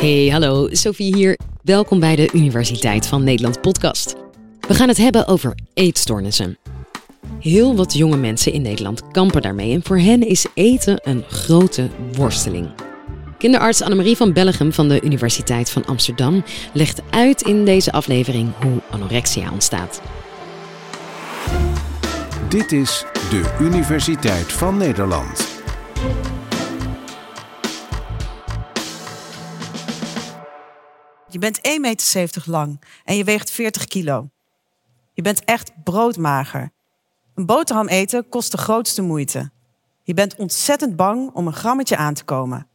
Hey, hallo, Sophie hier. Welkom bij de Universiteit van Nederland podcast. We gaan het hebben over eetstoornissen. Heel wat jonge mensen in Nederland kampen daarmee en voor hen is eten een grote worsteling. Kinderarts Annemarie van Bellegem van de Universiteit van Amsterdam legt uit in deze aflevering hoe anorexia ontstaat. Dit is de Universiteit van Nederland. Je bent 1,70 meter lang en je weegt 40 kilo. Je bent echt broodmager. Een boterham eten kost de grootste moeite. Je bent ontzettend bang om een grammetje aan te komen.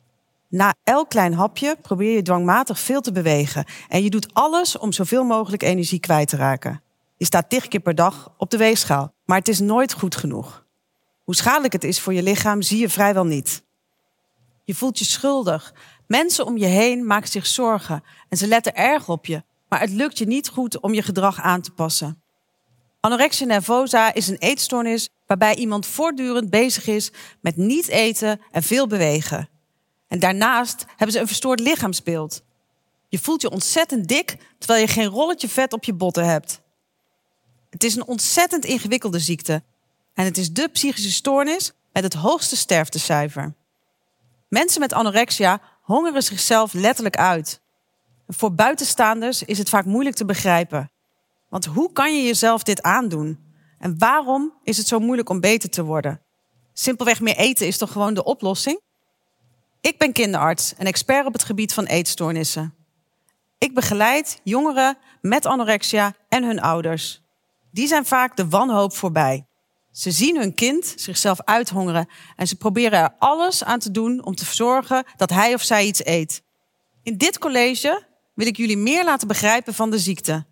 Na elk klein hapje probeer je dwangmatig veel te bewegen en je doet alles om zoveel mogelijk energie kwijt te raken. Je staat tig keer per dag op de weegschaal, maar het is nooit goed genoeg. Hoe schadelijk het is voor je lichaam zie je vrijwel niet. Je voelt je schuldig. Mensen om je heen maken zich zorgen en ze letten erg op je, maar het lukt je niet goed om je gedrag aan te passen. Anorexia nervosa is een eetstoornis waarbij iemand voortdurend bezig is met niet eten en veel bewegen. En daarnaast hebben ze een verstoord lichaamsbeeld. Je voelt je ontzettend dik terwijl je geen rolletje vet op je botten hebt. Het is een ontzettend ingewikkelde ziekte en het is de psychische stoornis met het hoogste sterftecijfer. Mensen met anorexia hongeren zichzelf letterlijk uit. Voor buitenstaanders is het vaak moeilijk te begrijpen. Want hoe kan je jezelf dit aandoen? En waarom is het zo moeilijk om beter te worden? Simpelweg meer eten is toch gewoon de oplossing? Ik ben kinderarts en expert op het gebied van eetstoornissen. Ik begeleid jongeren met anorexia en hun ouders. Die zijn vaak de wanhoop voorbij. Ze zien hun kind zichzelf uithongeren en ze proberen er alles aan te doen om te zorgen dat hij of zij iets eet. In dit college wil ik jullie meer laten begrijpen van de ziekte.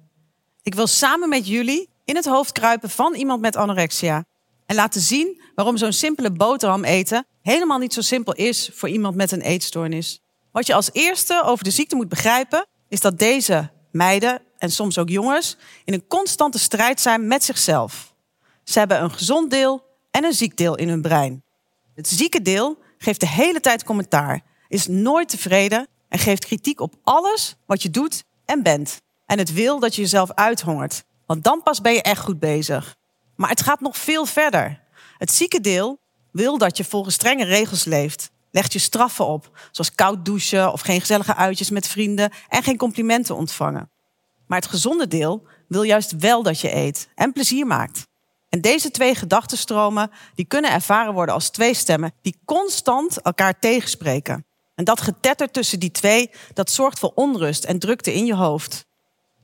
Ik wil samen met jullie in het hoofd kruipen van iemand met anorexia en laten zien waarom zo'n simpele boterham eten helemaal niet zo simpel is voor iemand met een eetstoornis. Wat je als eerste over de ziekte moet begrijpen, is dat deze meiden en soms ook jongens in een constante strijd zijn met zichzelf. Ze hebben een gezond deel en een ziek deel in hun brein. Het zieke deel geeft de hele tijd commentaar, is nooit tevreden en geeft kritiek op alles wat je doet en bent. En het wil dat je jezelf uithongert, want dan pas ben je echt goed bezig. Maar het gaat nog veel verder. Het zieke deel wil dat je volgens strenge regels leeft. Legt je straffen op, zoals koud douchen of geen gezellige uitjes met vrienden en geen complimenten ontvangen. Maar het gezonde deel wil juist wel dat je eet en plezier maakt. En deze twee gedachtenstromen die kunnen ervaren worden als twee stemmen die constant elkaar tegenspreken. En dat getetter tussen die twee, dat zorgt voor onrust en drukte in je hoofd.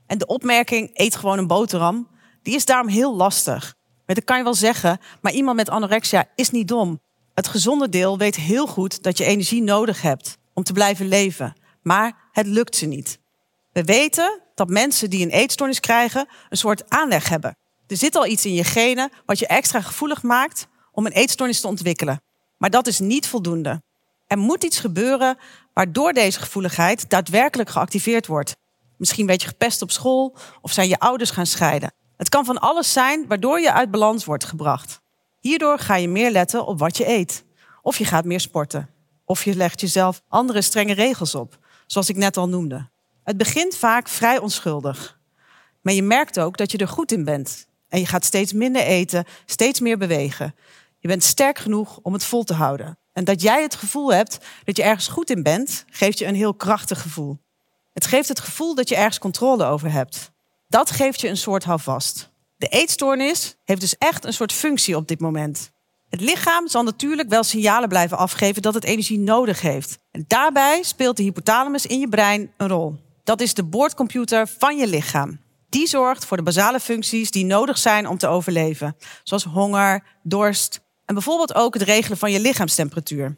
En de opmerking eet gewoon een boterham, die is daarom heel lastig. Dat kan je wel zeggen, maar iemand met anorexia is niet dom. Het gezonde deel weet heel goed dat je energie nodig hebt om te blijven leven, maar het lukt ze niet. We weten dat mensen die een eetstoornis krijgen een soort aanleg hebben. Er zit al iets in je genen wat je extra gevoelig maakt om een eetstoornis te ontwikkelen. Maar dat is niet voldoende. Er moet iets gebeuren waardoor deze gevoeligheid daadwerkelijk geactiveerd wordt. Misschien werd je gepest op school of zijn je ouders gaan scheiden. Het kan van alles zijn waardoor je uit balans wordt gebracht. Hierdoor ga je meer letten op wat je eet. Of je gaat meer sporten. Of je legt jezelf andere strenge regels op, zoals ik net al noemde. Het begint vaak vrij onschuldig. Maar je merkt ook dat je er goed in bent. En je gaat steeds minder eten, steeds meer bewegen. Je bent sterk genoeg om het vol te houden. En dat jij het gevoel hebt dat je ergens goed in bent, geeft je een heel krachtig gevoel. Het geeft het gevoel dat je ergens controle over hebt. Dat geeft je een soort houvast. De eetstoornis heeft dus echt een soort functie op dit moment. Het lichaam zal natuurlijk wel signalen blijven afgeven dat het energie nodig heeft. En daarbij speelt de hypothalamus in je brein een rol. Dat is de boordcomputer van je lichaam. Die zorgt voor de basale functies die nodig zijn om te overleven, zoals honger, dorst en bijvoorbeeld ook het regelen van je lichaamstemperatuur.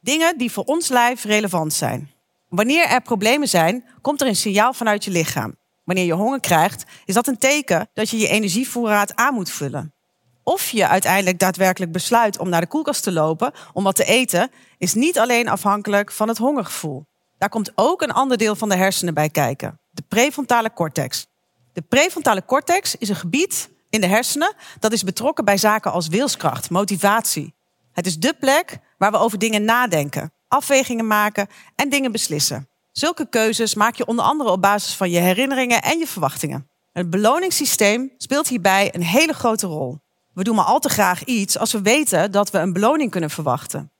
Dingen die voor ons lijf relevant zijn. Wanneer er problemen zijn, komt er een signaal vanuit je lichaam. Wanneer je honger krijgt, is dat een teken dat je je energievoorraad aan moet vullen. Of je uiteindelijk daadwerkelijk besluit om naar de koelkast te lopen om wat te eten, is niet alleen afhankelijk van het hongergevoel. Daar komt ook een ander deel van de hersenen bij kijken, de prefrontale cortex. De prefrontale cortex is een gebied in de hersenen dat is betrokken bij zaken als wilskracht, motivatie. Het is de plek waar we over dingen nadenken, afwegingen maken en dingen beslissen. Zulke keuzes maak je onder andere op basis van je herinneringen en je verwachtingen. Het beloningssysteem speelt hierbij een hele grote rol. We doen maar al te graag iets als we weten dat we een beloning kunnen verwachten.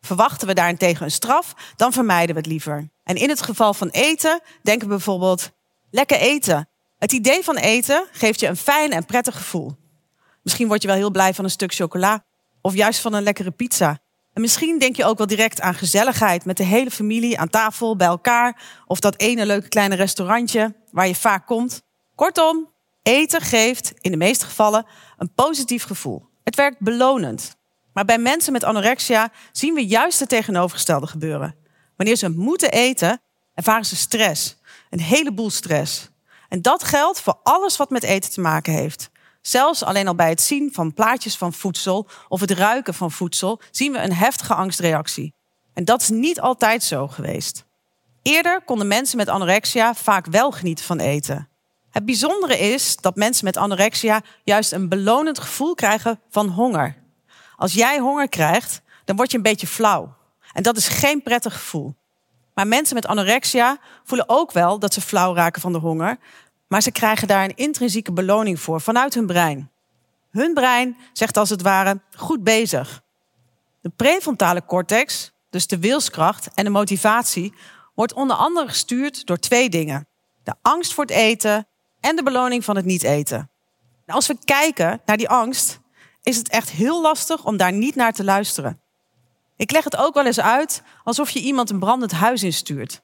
Verwachten we daarentegen een straf, dan vermijden we het liever. En in het geval van eten denken we bijvoorbeeld: lekker eten. Het idee van eten geeft je een fijn en prettig gevoel. Misschien word je wel heel blij van een stuk chocola of juist van een lekkere pizza. En misschien denk je ook wel direct aan gezelligheid met de hele familie aan tafel bij elkaar of dat ene leuke kleine restaurantje waar je vaak komt. Kortom, eten geeft in de meeste gevallen een positief gevoel. Het werkt belonend. Maar bij mensen met anorexia zien we juist het tegenovergestelde gebeuren. Wanneer ze moeten eten, ervaren ze stress. Een heleboel stress. En dat geldt voor alles wat met eten te maken heeft. Zelfs alleen al bij het zien van plaatjes van voedsel of het ruiken van voedsel zien we een heftige angstreactie. En dat is niet altijd zo geweest. Eerder konden mensen met anorexia vaak wel genieten van eten. Het bijzondere is dat mensen met anorexia juist een belonend gevoel krijgen van honger. Als jij honger krijgt, dan word je een beetje flauw. En dat is geen prettig gevoel. Maar mensen met anorexia voelen ook wel dat ze flauw raken van de honger, maar ze krijgen daar een intrinsieke beloning voor vanuit hun brein. Hun brein zegt als het ware goed bezig. De prefrontale cortex, dus de wilskracht en de motivatie, wordt onder andere gestuurd door twee dingen: de angst voor het eten en de beloning van het niet eten. als we kijken naar die angst, is het echt heel lastig om daar niet naar te luisteren. Ik leg het ook wel eens uit alsof je iemand een brandend huis instuurt.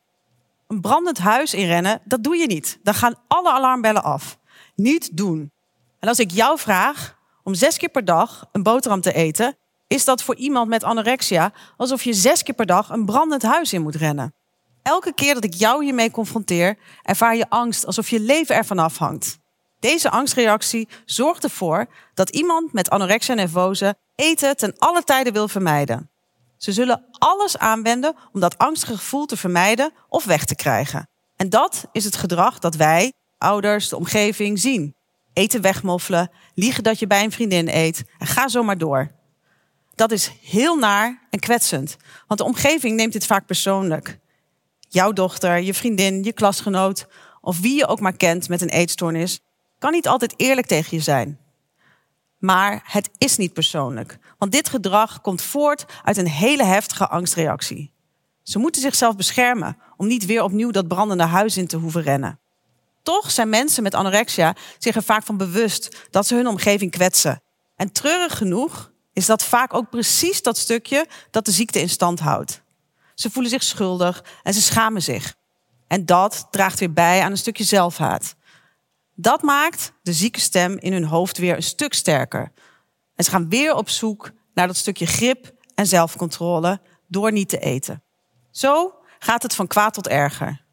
Een brandend huis inrennen, dat doe je niet. Dan gaan alle alarmbellen af. Niet doen. En als ik jou vraag om zes keer per dag een boterham te eten, is dat voor iemand met anorexia alsof je zes keer per dag een brandend huis in moet rennen. Elke keer dat ik jou hiermee confronteer, ervaar je angst alsof je leven ervan afhangt. Deze angstreactie zorgt ervoor dat iemand met anorexia nervose eten ten alle tijden wil vermijden. Ze zullen alles aanwenden om dat angstige gevoel te vermijden of weg te krijgen. En dat is het gedrag dat wij, ouders, de omgeving zien. Eten wegmoffelen, liegen dat je bij een vriendin eet en ga zo maar door. Dat is heel naar en kwetsend, want de omgeving neemt dit vaak persoonlijk. Jouw dochter, je vriendin, je klasgenoot of wie je ook maar kent met een eetstoornis, kan niet altijd eerlijk tegen je zijn. Maar het is niet persoonlijk, want dit gedrag komt voort uit een hele heftige angstreactie. Ze moeten zichzelf beschermen om niet weer opnieuw dat brandende huis in te hoeven rennen. Toch zijn mensen met anorexia zich er vaak van bewust dat ze hun omgeving kwetsen. En treurig genoeg is dat vaak ook precies dat stukje dat de ziekte in stand houdt. Ze voelen zich schuldig en ze schamen zich. En dat draagt weer bij aan een stukje zelfhaat. Dat maakt de zieke stem in hun hoofd weer een stuk sterker. En ze gaan weer op zoek naar dat stukje grip en zelfcontrole door niet te eten. Zo gaat het van kwaad tot erger.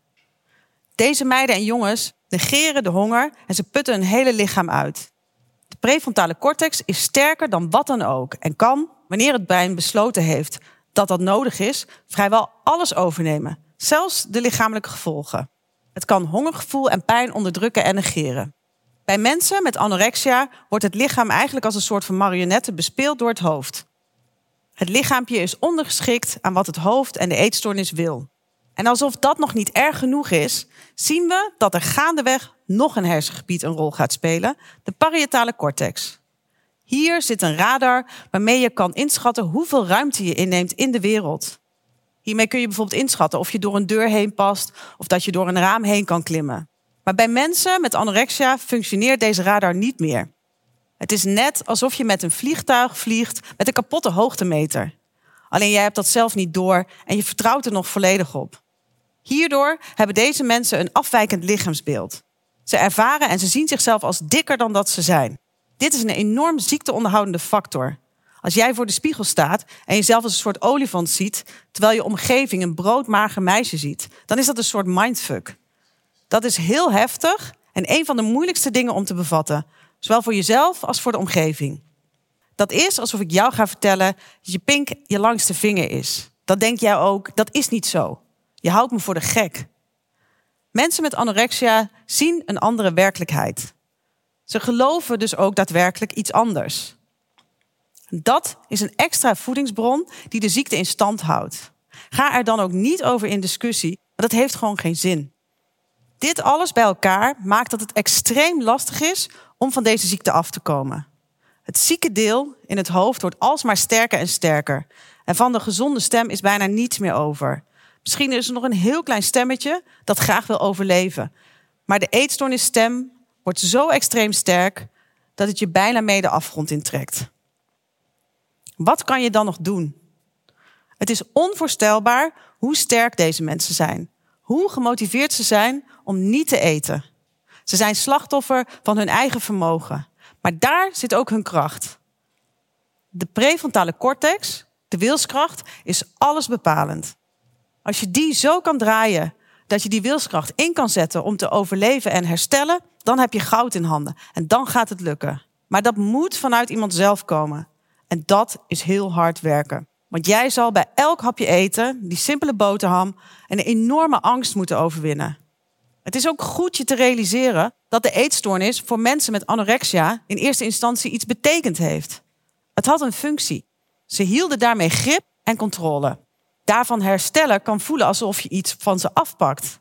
Deze meiden en jongens negeren de honger en ze putten hun hele lichaam uit. De prefrontale cortex is sterker dan wat dan ook en kan, wanneer het brein besloten heeft dat dat nodig is, vrijwel alles overnemen, zelfs de lichamelijke gevolgen. Het kan hongergevoel en pijn onderdrukken en negeren. Bij mensen met anorexia wordt het lichaam eigenlijk als een soort van marionette bespeeld door het hoofd. Het lichaampje is ondergeschikt aan wat het hoofd en de eetstoornis wil. En alsof dat nog niet erg genoeg is, zien we dat er gaandeweg nog een hersengebied een rol gaat spelen, de parietale cortex. Hier zit een radar waarmee je kan inschatten hoeveel ruimte je inneemt in de wereld. Hiermee kun je bijvoorbeeld inschatten of je door een deur heen past of dat je door een raam heen kan klimmen. Maar bij mensen met anorexia functioneert deze radar niet meer. Het is net alsof je met een vliegtuig vliegt met een kapotte hoogtemeter. Alleen jij hebt dat zelf niet door en je vertrouwt er nog volledig op. Hierdoor hebben deze mensen een afwijkend lichaamsbeeld. Ze ervaren en ze zien zichzelf als dikker dan dat ze zijn. Dit is een enorm ziekteonderhoudende factor. Als jij voor de spiegel staat en jezelf als een soort olifant ziet, terwijl je omgeving een broodmager meisje ziet, dan is dat een soort mindfuck. Dat is heel heftig en een van de moeilijkste dingen om te bevatten, zowel voor jezelf als voor de omgeving. Dat is alsof ik jou ga vertellen dat je pink je langste vinger is. Dat denk jij ook, dat is niet zo. Je houdt me voor de gek. Mensen met anorexia zien een andere werkelijkheid. Ze geloven dus ook daadwerkelijk iets anders. Dat is een extra voedingsbron die de ziekte in stand houdt. Ga er dan ook niet over in discussie Maar dat heeft gewoon geen zin. Dit alles bij elkaar maakt dat het extreem lastig is om van deze ziekte af te komen. Het zieke deel in het hoofd wordt alsmaar sterker en sterker. En van de gezonde stem is bijna niets meer over. Misschien is er nog een heel klein stemmetje dat graag wil overleven. Maar de eetstoornisstem wordt zo extreem sterk dat het je bijna mee de afgrond intrekt. Wat kan je dan nog doen? Het is onvoorstelbaar hoe sterk deze mensen zijn. Hoe gemotiveerd ze zijn om niet te eten. Ze zijn slachtoffer van hun eigen vermogen. Maar daar zit ook hun kracht. De prefrontale cortex, de wilskracht, is alles bepalend. Als je die zo kan draaien dat je die wilskracht in kan zetten om te overleven en herstellen, dan heb je goud in handen. En dan gaat het lukken. Maar dat moet vanuit iemand zelf komen. En dat is heel hard werken. Want jij zal bij elk hapje eten, die simpele boterham, een enorme angst moeten overwinnen. Het is ook goed je te realiseren dat de eetstoornis voor mensen met anorexia in eerste instantie iets betekend heeft. Het had een functie. Ze hielden daarmee grip en controle. Daarvan herstellen kan voelen alsof je iets van ze afpakt.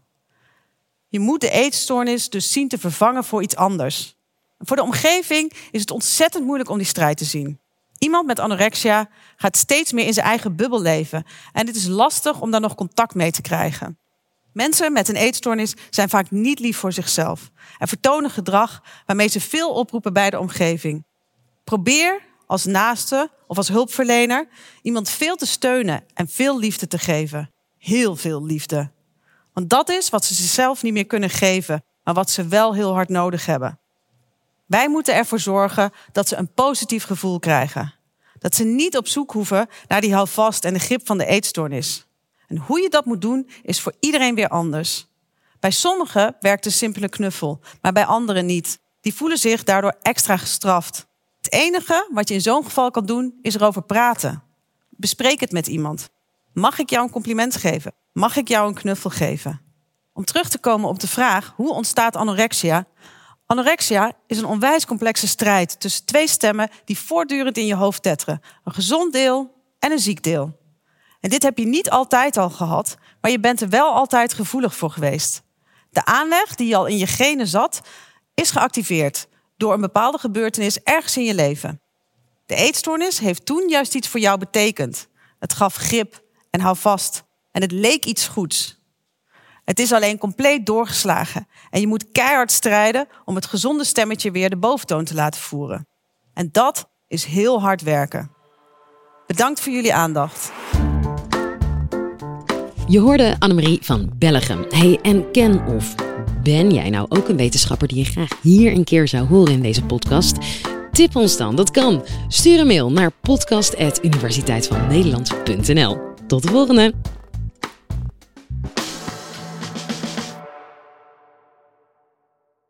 Je moet de eetstoornis dus zien te vervangen voor iets anders. Voor de omgeving is het ontzettend moeilijk om die strijd te zien. Iemand met anorexia gaat steeds meer in zijn eigen bubbel leven. En het is lastig om daar nog contact mee te krijgen. Mensen met een eetstoornis zijn vaak niet lief voor zichzelf en vertonen gedrag waarmee ze veel oproepen bij de omgeving. Probeer als naaste of als hulpverlener iemand veel te steunen en veel liefde te geven. Heel veel liefde. Want dat is wat ze zichzelf niet meer kunnen geven, maar wat ze wel heel hard nodig hebben. Wij moeten ervoor zorgen dat ze een positief gevoel krijgen. Dat ze niet op zoek hoeven naar die houvast en de grip van de eetstoornis. En hoe je dat moet doen, is voor iedereen weer anders. Bij sommigen werkt een simpele knuffel, maar bij anderen niet. Die voelen zich daardoor extra gestraft. Het enige wat je in zo'n geval kan doen, is erover praten. Bespreek het met iemand. Mag ik jou een compliment geven? Mag ik jou een knuffel geven? Om terug te komen op de vraag hoe ontstaat anorexia? Anorexia is een onwijs complexe strijd tussen twee stemmen die voortdurend in je hoofd tetteren: een gezond deel en een ziek deel. En dit heb je niet altijd al gehad, maar je bent er wel altijd gevoelig voor geweest. De aanleg die al in je genen zat, is geactiveerd door een bepaalde gebeurtenis ergens in je leven. De eetstoornis heeft toen juist iets voor jou betekend. Het gaf grip en hou vast. En het leek iets goeds. Het is alleen compleet doorgeslagen. En je moet keihard strijden om het gezonde stemmetje weer de boventoon te laten voeren. En dat is heel hard werken. Bedankt voor jullie aandacht. Je hoorde Annemarie van Bellegem. Hey, en ken of ben jij nou ook een wetenschapper die je graag hier een keer zou horen in deze podcast? Tip ons dan, dat kan. Stuur een mail naar podcast.universiteitvannederland.nl. Tot de volgende!